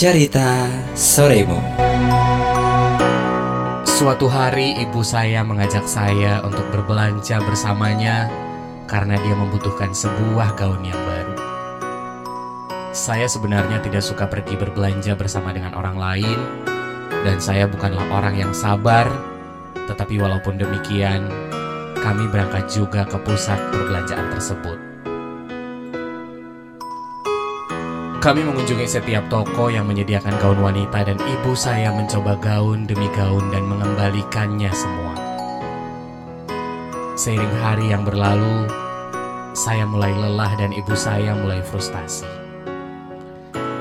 Cerita Soremu Suatu hari ibu saya mengajak saya untuk berbelanja bersamanya karena dia membutuhkan sebuah gaun yang baru. Saya sebenarnya tidak suka pergi berbelanja bersama dengan orang lain dan saya bukanlah orang yang sabar, tetapi walaupun demikian, kami berangkat juga ke pusat perbelanjaan tersebut. Kami mengunjungi setiap toko yang menyediakan gaun wanita dan ibu saya mencoba gaun demi gaun dan mengembalikannya semua. Seiring hari yang berlalu, saya mulai lelah dan ibu saya mulai frustasi.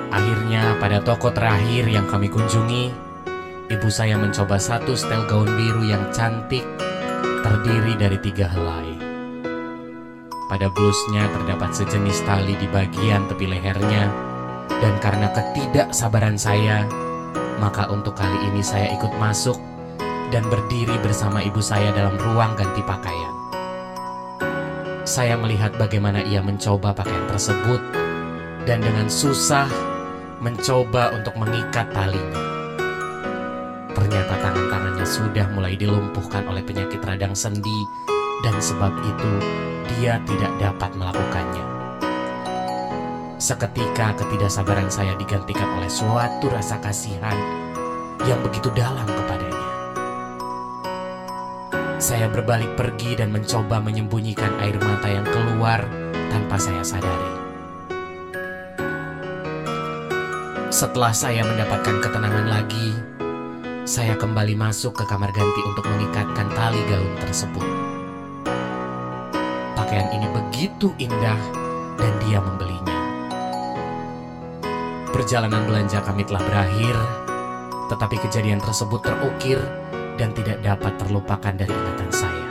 Akhirnya pada toko terakhir yang kami kunjungi, ibu saya mencoba satu setel gaun biru yang cantik terdiri dari tiga helai. Pada blusnya terdapat sejenis tali di bagian tepi lehernya, dan karena ketidaksabaran saya, maka untuk kali ini saya ikut masuk dan berdiri bersama ibu saya dalam ruang ganti pakaian. Saya melihat bagaimana ia mencoba pakaian tersebut dan dengan susah mencoba untuk mengikat talinya. Ternyata tangan-tangannya sudah mulai dilumpuhkan oleh penyakit radang sendi dan sebab itu dia tidak dapat melakukannya. Seketika ketidaksabaran saya digantikan oleh suatu rasa kasihan yang begitu dalam kepadanya. Saya berbalik pergi dan mencoba menyembunyikan air mata yang keluar tanpa saya sadari. Setelah saya mendapatkan ketenangan lagi, saya kembali masuk ke kamar ganti untuk mengikatkan tali gaun tersebut. Pakaian ini begitu indah dan dia membelinya. Perjalanan belanja kami telah berakhir, tetapi kejadian tersebut terukir dan tidak dapat terlupakan dari ingatan saya.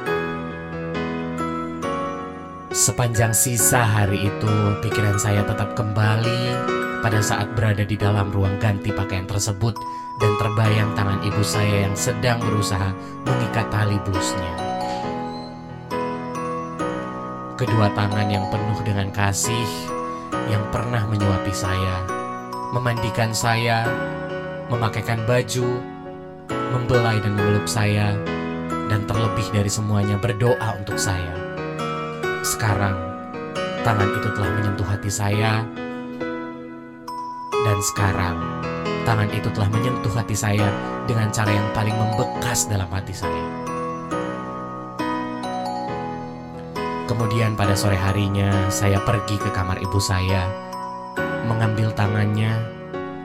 Sepanjang sisa hari itu, pikiran saya tetap kembali pada saat berada di dalam ruang ganti pakaian tersebut dan terbayang tangan ibu saya yang sedang berusaha mengikat tali blusnya. Kedua tangan yang penuh dengan kasih yang pernah menyuapi saya, memandikan saya, memakaikan baju, membelai dan memeluk saya, dan terlebih dari semuanya berdoa untuk saya. Sekarang, tangan itu telah menyentuh hati saya, dan sekarang tangan itu telah menyentuh hati saya dengan cara yang paling membekas dalam hati saya. Kemudian pada sore harinya, saya pergi ke kamar ibu saya, mengambil tangannya,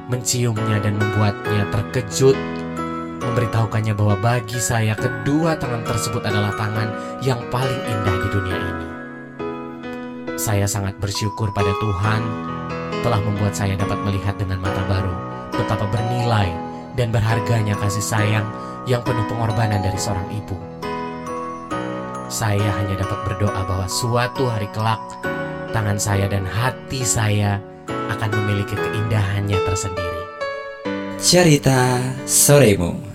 menciumnya dan membuatnya terkejut memberitahukannya bahwa bagi saya kedua tangan tersebut adalah tangan yang paling indah di dunia ini. Saya sangat bersyukur pada Tuhan telah membuat saya dapat melihat dengan mata baru betapa bernilai dan berharganya kasih sayang yang penuh pengorbanan dari seorang ibu. Saya hanya dapat berdoa bahwa suatu hari kelak tangan saya dan hati saya akan memiliki keindahannya tersendiri. Cerita Soremu